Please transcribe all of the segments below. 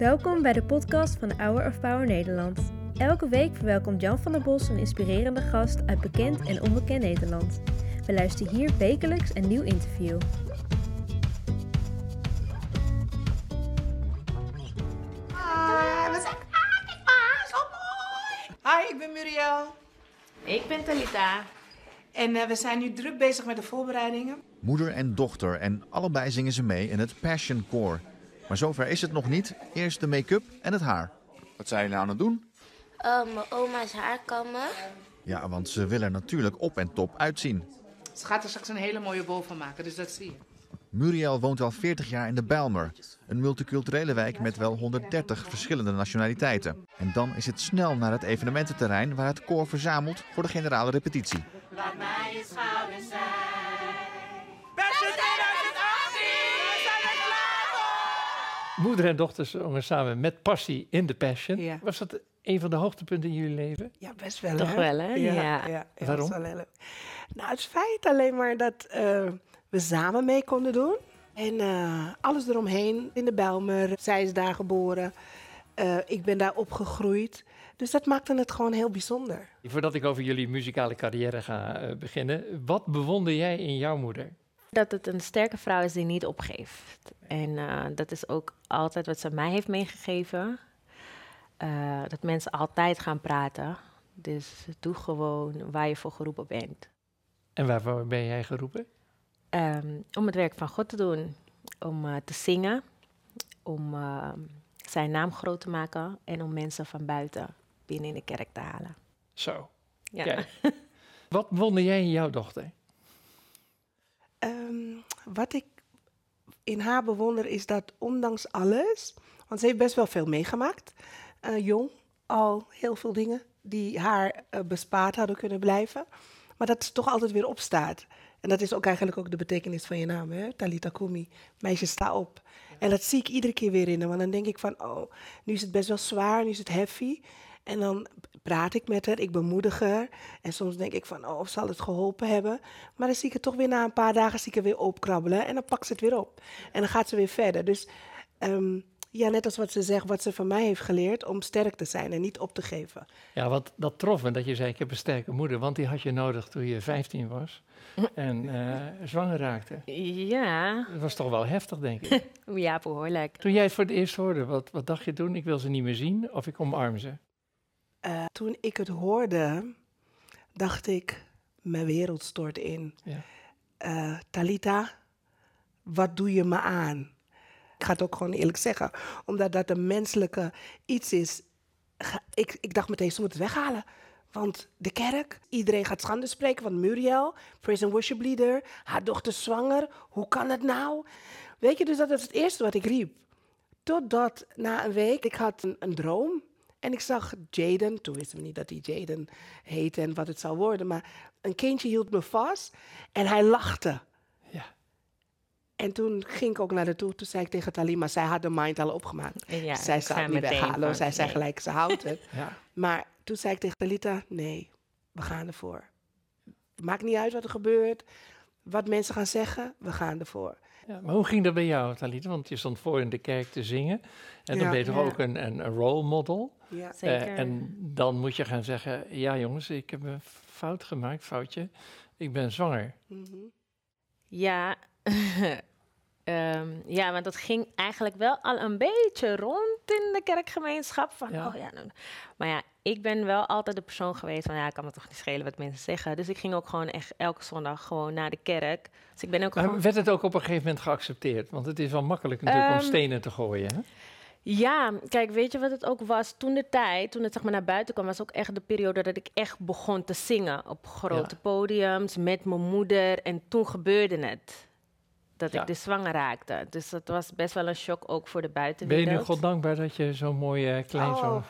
Welkom bij de podcast van Hour of Power Nederland. Elke week verwelkomt Jan van der Bos een inspirerende gast uit bekend en onbekend Nederland. We luisteren hier wekelijks een nieuw interview. Ah, we zijn zo mooi. Hi, ik ben Muriel. Ik ben Talita. En eh, we zijn nu druk bezig met de voorbereidingen. Moeder en dochter en allebei zingen ze mee in het Passion Core. Maar zover is het nog niet. Eerst de make-up en het haar. Wat zijn jullie nou aan het doen? Oh, mijn oma's haar kammen. Ja, want ze willen er natuurlijk op en top uitzien. Ze gaat er straks een hele mooie bol van maken, dus dat zie je. Muriel woont al 40 jaar in de Bijlmer. Een multiculturele wijk met wel 130 verschillende nationaliteiten. En dan is het snel naar het evenemententerrein waar het koor verzamelt voor de generale repetitie. Laat mij je schouder zijn. Moeder en dochter zongen samen met passie in de Passion. Ja. Was dat een van de hoogtepunten in jullie leven? Ja, best wel. Toch hè? wel, hè? Ja. Ja. Waarom? wel heel. Nou, het feit alleen maar dat eh, we samen mee konden doen. En eh, alles eromheen in de Bijlmer. Zij is daar geboren. Eh, ik ben daar opgegroeid. Dus dat maakte het gewoon heel bijzonder. Voordat ik over jullie muzikale carrière ga beginnen, wat bewonder jij in jouw moeder? Dat het een sterke vrouw is die niet opgeeft. En eh, dat is ook altijd wat ze mij heeft meegegeven. Eh, dat mensen altijd gaan praten. Dus doe gewoon waar je voor geroepen bent. En waarvoor ben jij geroepen? Ehm, om het werk van God te doen. Om eh, te zingen. Om zijn naam groot te maken. En om mensen van buiten binnen in de kerk te halen. Zo. Ja. Wat bewonder jij in jouw dochter? Ehm, wat ik in haar bewonder is dat ondanks alles, want ze heeft best wel veel meegemaakt, eh, jong, al heel veel dingen die haar eh, bespaard hadden kunnen blijven, maar dat ze toch altijd weer opstaat. En dat is ook eigenlijk ook de betekenis van je naam, hè? Talita Kumi. Meisje, sta op. En dat zie ik iedere keer weer in want dan denk ik van, oh, nu is het best wel zwaar, nu is het heavy. En dan praat ik met haar, ik bemoedig haar. En soms denk ik van, oh, of zal het geholpen hebben? Maar dan zie ik het toch weer na een paar dagen zie ik het weer opkrabbelen. En dan pakt ze het weer op. En dan gaat ze weer verder. Dus ehm, ja, net als wat ze zegt, wat ze van mij heeft geleerd, om sterk te zijn en niet op te geven. Ja, wat dat trof me dat je zei, ik heb een sterke moeder. Want die had je nodig toen je 15 was en eh, zwanger raakte. Ja, Dat was toch wel heftig, denk ik. ja, behoorlijk. Toen jij het voor het eerst hoorde, wat, wat dacht je toen? Ik wil ze niet meer zien of ik omarm ze. Eh, toen ik het hoorde, dacht ik, mijn wereld stort in. Ja. Eh, Talita, wat doe je me aan? Ik ga het ook gewoon eerlijk zeggen, omdat dat een menselijke iets is. Ik, ik dacht meteen, ze moeten het weghalen. Want de kerk, iedereen gaat schande spreken. Want Muriel, praise and worship leader, haar dochter zwanger. Hoe kan het nou? Weet je, dus dat is het eerste wat ik riep. Totdat na een week, ik had een, een droom. En ik zag Jaden, toen wisten we niet dat hij Jaden heette en wat het zou worden. Maar een kindje hield me vast en hij lachte. Ja. En toen ging ik ook naar de toe. Toen zei ik tegen Talima, zij had de mind al opgemaakt. Ja, zij zou ga het niet weghalen. van, Zij zei nee. gelijk, ze houdt het. ja. Maar toen zei ik tegen Talita, nee, we gaan ervoor. Maakt niet uit wat er gebeurt, wat mensen gaan zeggen, we gaan ervoor. Ja, maar hoe ging dat bij jou, Talita? Want je stond voor in de kerk te zingen. En dan Ja. ben je toch Ja. ook een, een, een role model. Ja. Zeker. Eh, en dan moet je gaan zeggen, ja jongens, ik heb een fout gemaakt, foutje. Ik ben zwanger. Mhm. Ja, Ehm, ja, want dat ging eigenlijk wel al een beetje rond in de kerkgemeenschap. Van, Ja. Oh, ja, nou, maar ja, ik ben wel altijd de persoon geweest van, ja, ik kan me toch niet schelen wat mensen zeggen. Dus ik ging ook gewoon echt elke zondag gewoon naar de kerk. Dus ik ben ook gewoon... Maar werd het ook op een gegeven moment geaccepteerd? Want het is wel makkelijk natuurlijk om Ehm, stenen te gooien. Hè? Ja, kijk, weet je wat het ook was? Toen de tijd, toen het zeg maar naar buiten kwam, was ook echt de periode dat ik echt begon te zingen op grote Ja. podiums met mijn moeder. En toen gebeurde het. Dat Ja. ik dus zwanger raakte. Dus dat was best wel een shock ook voor de Ben buitenwereld. je nu God dankbaar dat je zo'n mooi eh, kleinzoon... Oh,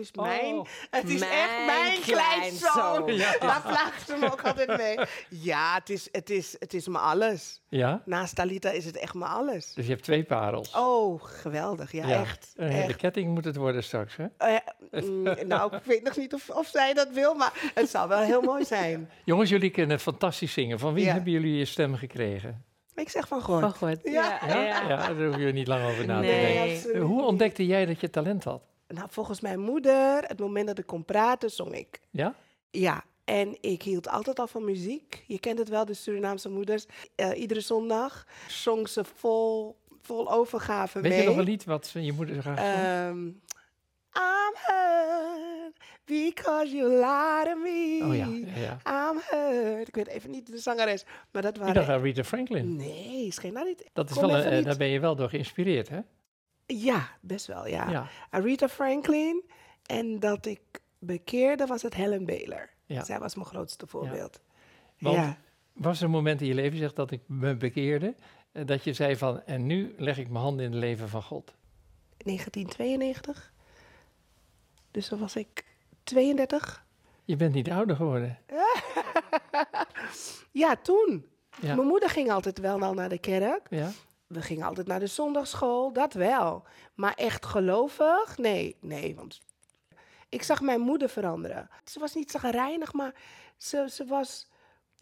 is mijn, Oh. het is Mijn echt mijn kleinzoon. kleinzoon. Ja. Daar plaagt ze me ook altijd mee. Ja, het is, het is, het is me alles. Ja? Naast Talita is het echt me alles. Dus je hebt twee parels. Oh, geweldig. Ja, echt. Een hele echt. ketting moet het worden straks, hè? Eh, mm, nou, ik weet nog niet of, of zij dat wil, maar het zou wel heel mooi zijn. Jongens, jullie kunnen fantastisch zingen. Van wie Ja. hebben jullie je stem gekregen? Ik zeg van God. Van God. Ja. Ja? Ja. daar hoef je niet lang over na te Nee. denken. Nee, Hoe ontdekte jij dat je talent had? Nou, volgens mijn moeder, het moment dat ik kon praten, zong ik. Ja? Ja, en ik hield altijd al van muziek. Je kent het wel, de Surinaamse moeders. Eh, iedere zondag zong ze vol, vol overgave Weet mee. je nog een lied wat je moeder graag zong? Ehm, I'm hurt because you lied to me. oh ja, ja, ja. I'm hurt. Ik weet even niet de zangeres, maar dat Ik waren... dacht aan Rita Franklin. Nee, is geen nou niet. Dat is kom wel een, eh, daar ben je wel door geïnspireerd, hè? Ja, best wel, ja. Ja. Aretha Franklin. En dat ik bekeerde was het Helen Baylor. Ja. Zij was mijn grootste voorbeeld. Want ja. was er een moment in je leven, zegt dat ik me bekeerde, eh, dat je zei van, en nu leg ik mijn handen in het leven van God? 1992. Dus dan was ik 32. Je bent niet ouder geworden. Ja, toen. Ja. Mijn moeder ging altijd wel naar de kerk. Ja? We gingen altijd naar de zondagschool, dat wel. Maar echt gelovig? Nee, nee. Want ik zag mijn moeder veranderen. Ze was niet zagrijnig, maar ze, ze was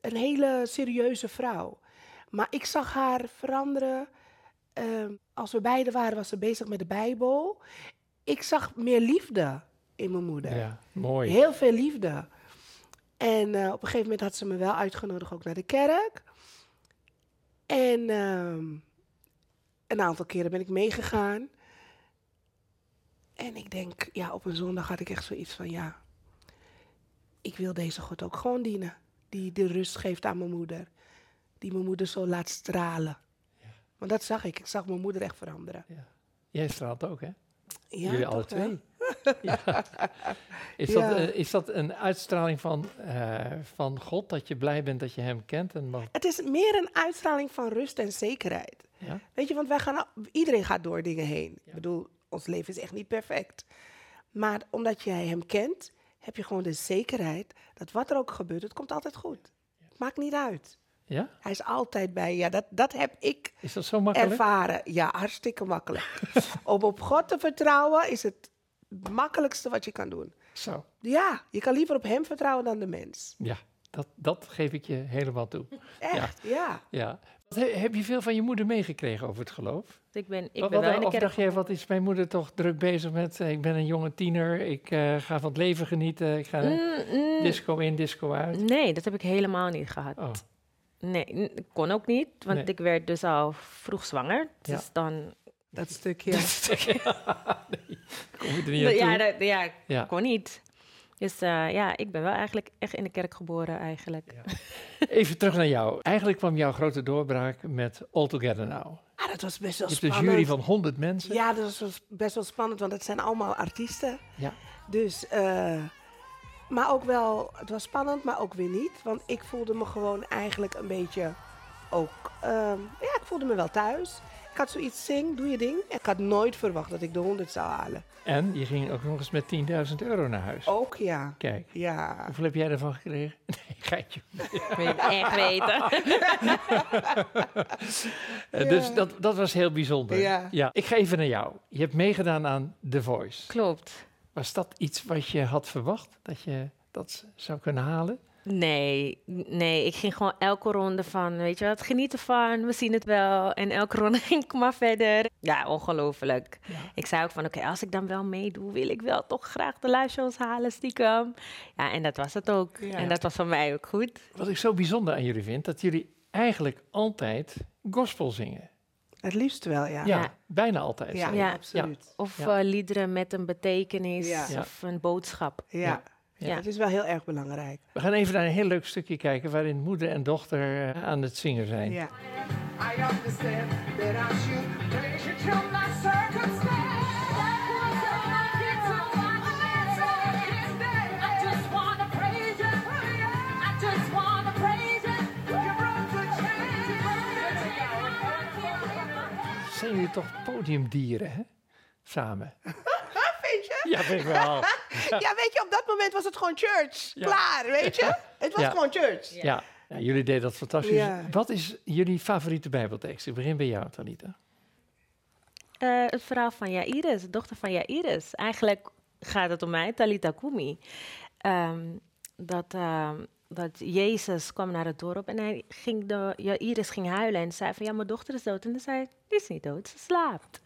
een hele serieuze vrouw. Maar ik zag haar veranderen. ehm, als we beiden waren, was ze bezig met de Bijbel. Ik zag meer liefde in mijn moeder. Ja, mooi. Heel veel liefde. En eh, op een gegeven moment had ze me wel uitgenodigd ook naar de kerk. En ehm, een aantal keren ben ik meegegaan. En ik denk, ja, op een zondag had ik echt zoiets van, ja, ik wil deze God ook gewoon dienen. Die de rust geeft aan mijn moeder. Die mijn moeder zo laat stralen. Want dat zag ik. Ik zag mijn moeder echt veranderen. Jij straalt ook, hè? Ja, Jullie alle twee. ja. is, Ja. dat, eh, is dat een uitstraling van, eh, van God, dat je blij bent dat je hem kent? En mag, Het is meer een uitstraling van rust en zekerheid. Ja? Weet je, want wij gaan, iedereen gaat door dingen heen. Ik bedoel, ons leven is echt niet perfect. Maar omdat jij hem kent, heb je gewoon de zekerheid dat wat er ook gebeurt, het komt altijd goed. Maakt niet uit. ja? Hij is altijd bij je. Ja, dat, dat heb ik Is dat zo makkelijk? ervaren. Ja, hartstikke makkelijk. Om op God te vertrouwen is het makkelijkste wat je kan doen. Zo. Ja, je kan liever op hem vertrouwen dan de mens. Ja, dat, dat geef ik je helemaal toe. Echt, ja. Ja. Heb je veel van je moeder meegekregen over het geloof? Ik ben, ik Wat- ben wel of dacht jij, wat is mijn moeder toch druk bezig met? eh, ik ben een jonge tiener, ik eh, ga van het leven genieten, ik ga Mm, mm, disco in, disco uit. nee, dat heb ik helemaal niet gehad. Oh, Nee, kon ook niet, want Nee. ik werd dus al vroeg zwanger. Ja. Dus dan... Dat stukje. nee, kom je er niet aan toe? Ja, dat, ja, Ja. kon niet. Dus eh, ja, ik ben wel eigenlijk echt in de kerk geboren eigenlijk. Even terug naar jou. Eigenlijk kwam jouw grote doorbraak met All Together Now. Ah, dat was best wel Je hebt een spannend. jury van 100 mensen. Ja, dat was best wel spannend, want het zijn allemaal artiesten. Ja. Dus, eh, maar ook wel, het was spannend, maar ook weer niet. Want ik voelde me gewoon eigenlijk een beetje ook, ehm, ja, ik voelde me wel thuis. Ik had zoiets, zing, doe je ding. Ik had nooit verwacht dat ik de 100 zou halen. En je ging ook nog eens met 10.000 euro naar huis. Ook ja. Kijk, Ja. hoeveel heb jij ervan gekregen? Nee, geitje. Wil je het echt weten? Eh, Dus dat, dat was heel bijzonder. Ja. Ik ga even naar jou. Je hebt meegedaan aan The Voice. Klopt. Was dat iets wat je had verwacht? Dat je dat zou kunnen halen? Nee, nee, ik ging gewoon elke ronde van, weet je wat, geniet ervan, we zien het wel. En elke ronde ging ik maar verder. Ja, ongelooflijk. Ik zei ook van, oké, als ik dan wel meedoe, wil ik wel toch graag de live shows halen, stiekem. Ja, en dat was het ook. Ja. En dat was voor mij ook goed. Wat ik zo bijzonder aan jullie vind, dat jullie eigenlijk altijd gospel zingen. Het liefst wel, ja. Ja, Ja. bijna altijd. Ja, Ja. absoluut. Of Ja. eh, liederen met een betekenis of een boodschap. Ja. Ja. Het is wel heel erg belangrijk. We gaan even naar een heel leuk stukje kijken waarin moeder en dochter eh, aan het zingen zijn. Ja. I understand that I should place you to my Zijn jullie toch podiumdieren, hè? Samen. Ja, vind ik wel. Ja, weet je, op dat moment was het gewoon church. Ja. Klaar, weet je? Het was Ja. gewoon church. Ja. Ja, jullie deden dat fantastisch. Ja. Wat is jullie favoriete Bijbeltekst? Ik begin bij jou, Talita. Eh, het verhaal van Jairus, de dochter van Jairus. Eigenlijk gaat het om mij, Talita Kumi. Ehm, dat ehm, dat Jezus kwam naar het dorp en hij ging de, ja, Iris ging huilen en zei van ja, mijn dochter is dood. En dan zei hij, die is niet dood, ze slaapt.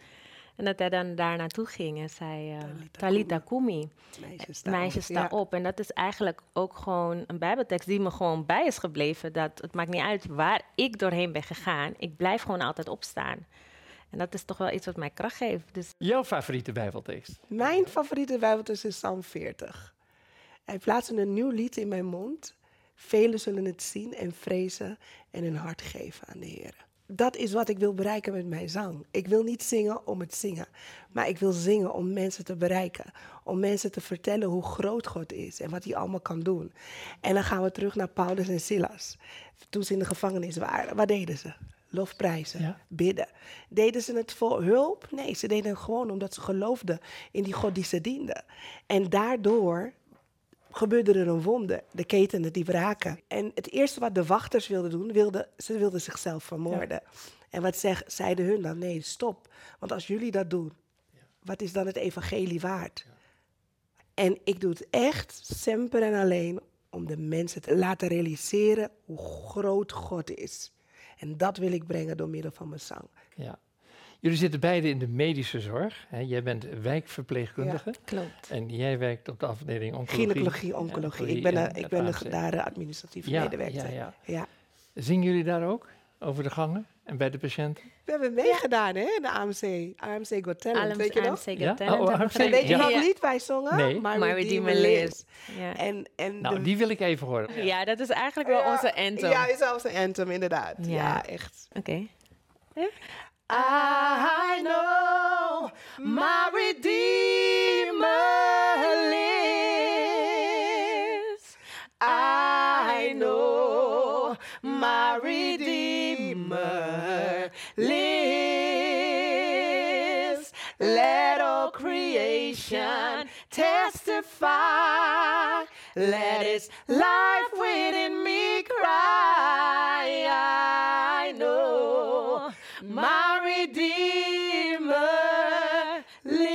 En dat hij dan daar naartoe ging en zei, uh, Talita Kumi, Meisjes sta meisjes op. sta Ja. op. En dat is eigenlijk ook gewoon een bijbeltekst die me gewoon bij is gebleven. Dat het maakt niet uit waar ik doorheen ben gegaan, ik blijf gewoon altijd opstaan. En dat is toch wel iets wat mij kracht geeft. Dus Jouw favoriete Bijbeltekst? Mijn favoriete Bijbeltekst is Psalm 40. Hij plaatste een nieuw lied in mijn mond. Velen zullen het zien en vrezen en hun hart geven aan de Heer. Dat is wat ik wil bereiken met mijn zang. Ik wil niet zingen om het zingen, maar ik wil zingen om mensen te bereiken. Om mensen te vertellen hoe groot God is en wat hij allemaal kan doen. En dan gaan we terug naar Paulus en Silas. Toen ze in de gevangenis waren, wat deden ze? Lofprijzen, Ja. bidden. Deden ze het voor hulp? Nee, ze deden het gewoon omdat ze geloofden in die God die ze dienden. En daardoor gebeurde er een wonder. De ketenen die braken. En het eerste wat de wachters wilden doen, wilden, ze wilden zichzelf vermoorden. En wat zeg, zeiden hun dan? Nee, stop. Want als jullie dat doen, wat is dan het evangelie waard? En ik doe het echt, semper en alleen, om de mensen te laten realiseren hoe groot God is. En dat wil ik brengen door middel van mijn zang. Ja. Jullie zitten beide in de medische zorg. Hè? Jij bent wijkverpleegkundige. klopt. En jij werkt op de afdeling oncologie. Gynaecologie, oncologie. Ik ben, en er- ik ben de, daar de administratieve Ja, medewerker. ja, ja. ja. Zingen jullie daar ook? Over de gangen en bij de patiënten? We hebben meegedaan hè, in de AMC. AMC Got Talent, weet je nog? AMC Got Ja? Talent Oh, we AMC. Weet je Ja. welk lied wij zongen? Nee. Redeemer Redeemer lives. Ja. En, en Nou, de- die wil ik even horen. ja, dat is eigenlijk wel Ja, onze anthem. Ja, is een anthem, inderdaad. Ja, Ja. echt. Oké. I know my Redeemer lives. I know my Redeemer lives. Let all creation testify. Let its life within me cry. I know my Redeemer lives.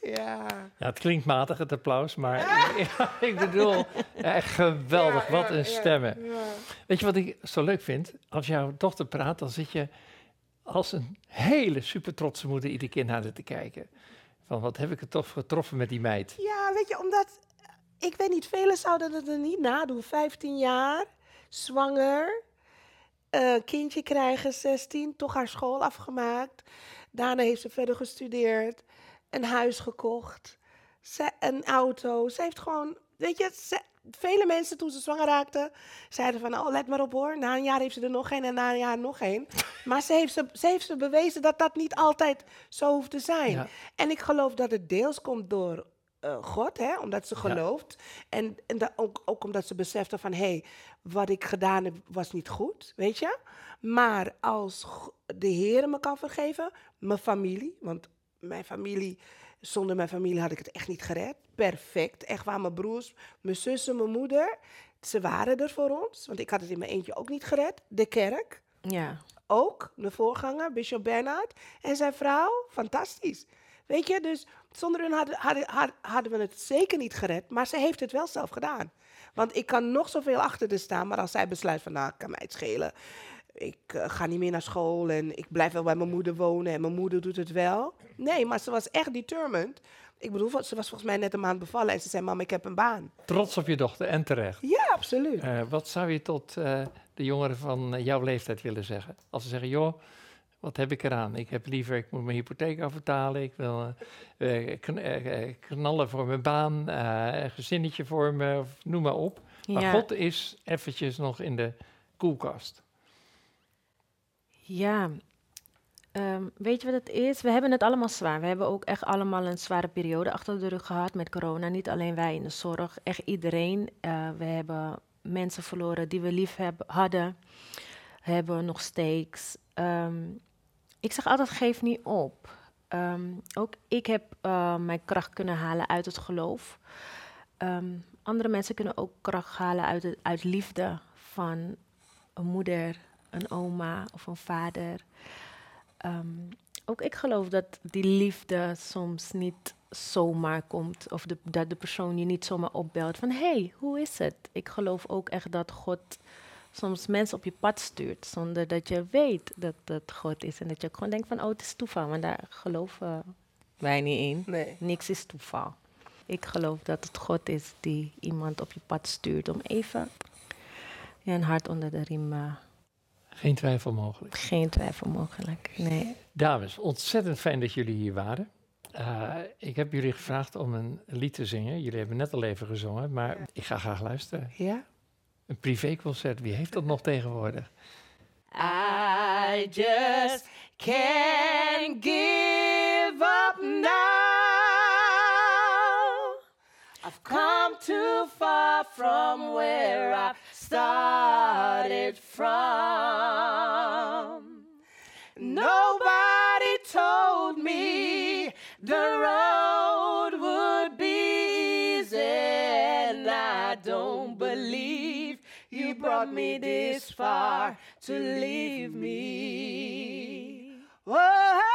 Ja. Ja, het klinkt matig, het applaus, maar ja, ik bedoel, echt geweldig. Ja, wat een stemmen. ja. Weet je wat ik zo leuk vind? Als jouw dochter praat, dan zit je als een hele super trotse moeder iedere keer naar haar te kijken. Van wat heb ik het toch getroffen met die meid? Ja, weet je, omdat ik weet niet, velen zouden het er niet nadoen. 15 jaar, zwanger, eh, kindje krijgen, 16, toch haar school afgemaakt. Daarna heeft ze verder gestudeerd, een huis gekocht, ze, een auto. Ze heeft gewoon, weet je, ze- vele mensen toen ze zwanger raakten, zeiden van, oh, let maar op hoor. Na een jaar heeft ze er nog één en na een jaar nog één. Maar ze heeft ze, ze heeft ze bewezen dat dat niet altijd zo hoeft te zijn. Ja. En ik geloof dat het deels komt door eh, God, hè, omdat ze gelooft. En, en ook, ook omdat ze besefte van, hé, hey, wat ik gedaan heb was niet goed, weet je. Maar als de Heer me kan vergeven, mijn familie, want mijn familie, zonder mijn familie had ik het echt niet gered. Perfect, echt waar, mijn broers, mijn zussen, mijn moeder, ze waren er voor ons. Want ik had het in mijn eentje ook niet gered. De kerk, Ja. ook de voorganger, Bishop Bernhard en zijn vrouw. Fantastisch. Weet je, dus zonder hun hadden, hadden, had- hadden we het zeker niet gered. Maar ze heeft het wel zelf gedaan. Want ik kan nog zoveel achter haar staan, maar als zij besluit van, nou, kan mij het schelen. Ik eh, ga niet meer naar school en ik blijf wel bij mijn moeder wonen en mijn moeder doet het wel. Nee, maar ze was echt determined. Ik bedoel, ze was volgens mij net een maand bevallen en ze zei, mam, ik heb een baan. Trots op je dochter en terecht. Ja, absoluut. Eh, wat zou je tot eh, de jongeren van jouw leeftijd willen zeggen? Als ze zeggen, joh, wat heb ik eraan? Ik heb liever, ik moet mijn hypotheek afbetalen. Ik wil eh, eh, kn- eh, knallen voor mijn baan, een gezinnetje voor me, of noem maar op. Maar Ja. God is eventjes nog in de koelkast. Ja, Ehm, weet je wat het is? We hebben het allemaal zwaar. We hebben ook echt allemaal een zware periode achter de rug gehad met corona. Niet alleen wij in de zorg, echt iedereen. We hebben mensen verloren die we lief hebben, hadden. Hebben nog steeds. Ehm, ik zeg altijd, geef niet op. Ehm, ook ik heb eh, mijn kracht kunnen halen uit het geloof. Ehm, andere mensen kunnen ook kracht halen uit, het, uit liefde van een moeder, een oma of een vader. Ehm, ook ik geloof dat die liefde soms niet zomaar komt. Of dat de persoon je niet zomaar opbelt van... hé, hey, hoe is het? Ik geloof ook echt dat God soms mensen op je pad stuurt... zonder dat je weet dat het God is. En dat je ook gewoon denkt van, oh, het is toeval. Maar daar geloven wij niet in. Nee. Niks is toeval. Ik geloof dat het God is die iemand op je pad stuurt... om even je een hart onder de riem... Uh, geen twijfel mogelijk. Geen twijfel mogelijk, nee. Dames, ontzettend fijn dat jullie hier waren. Uh, ik heb jullie gevraagd om een lied te zingen. Jullie hebben net al even gezongen, maar ik ga graag luisteren. Ja? Een privéconcert, wie heeft dat nog tegenwoordig? I just can't give up now. I've come too far from where I started from. Nobody told me the road would be easy, and I don't believe brought me this far to leave me. Oh,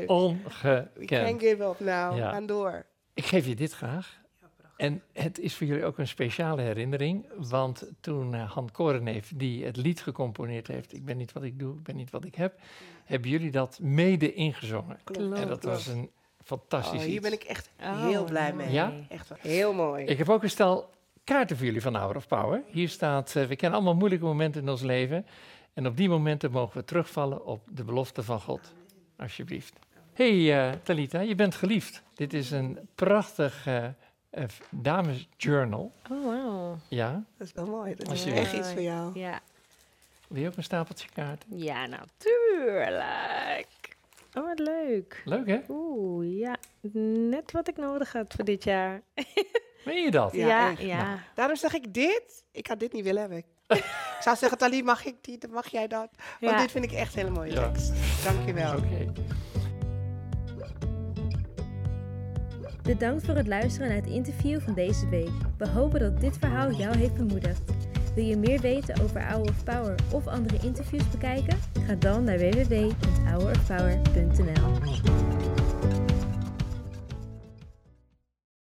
We Ongekend. can't give up now. Ja. Gaan door. Ik geef je dit graag. En het is voor jullie ook een speciale herinnering, want toen uh, Han Koreneef, die het lied gecomponeerd heeft, Ik ben niet wat ik doe, ik ben niet wat ik heb, hebben jullie dat mede ingezongen. Klopt. En dat was een fantastisch Oh, hier iets. ben ik echt Oh, heel blij mee. Ja? Echt wel heel mooi. Ik heb ook een stel kaarten voor jullie van Hour of Power. Hier staat, eh, we kennen allemaal moeilijke momenten in ons leven. En op die momenten mogen we terugvallen op de belofte van God. Alsjeblieft. hey, eh, Talita, je bent geliefd. Dit is een prachtig eh, eh, damesjournal. Oh, wow. Ja, Dat is wel mooi. Dat is Alsjeblieft. echt iets voor jou. Ja. wil je ook een stapeltje kaarten? Ja, natuurlijk. Oh, wat leuk. Leuk hè? Oeh, ja. Net wat ik nodig had voor dit jaar. Meen je dat? Ja, ja. ja. Daarom zeg ik dit. Ik had dit niet willen hebben. ik zou zeggen, Tali, mag ik die? Dan mag jij dat. Want Ja. dit vind ik echt een hele mooie Ja. tekst. Dankjewel. Oké. Bedankt voor het luisteren naar het interview van deze week. We hopen dat dit verhaal jou heeft bemoedigd. Wil je meer weten over Hour of Power of andere interviews bekijken? Ga dan naar www.hourofpower.nl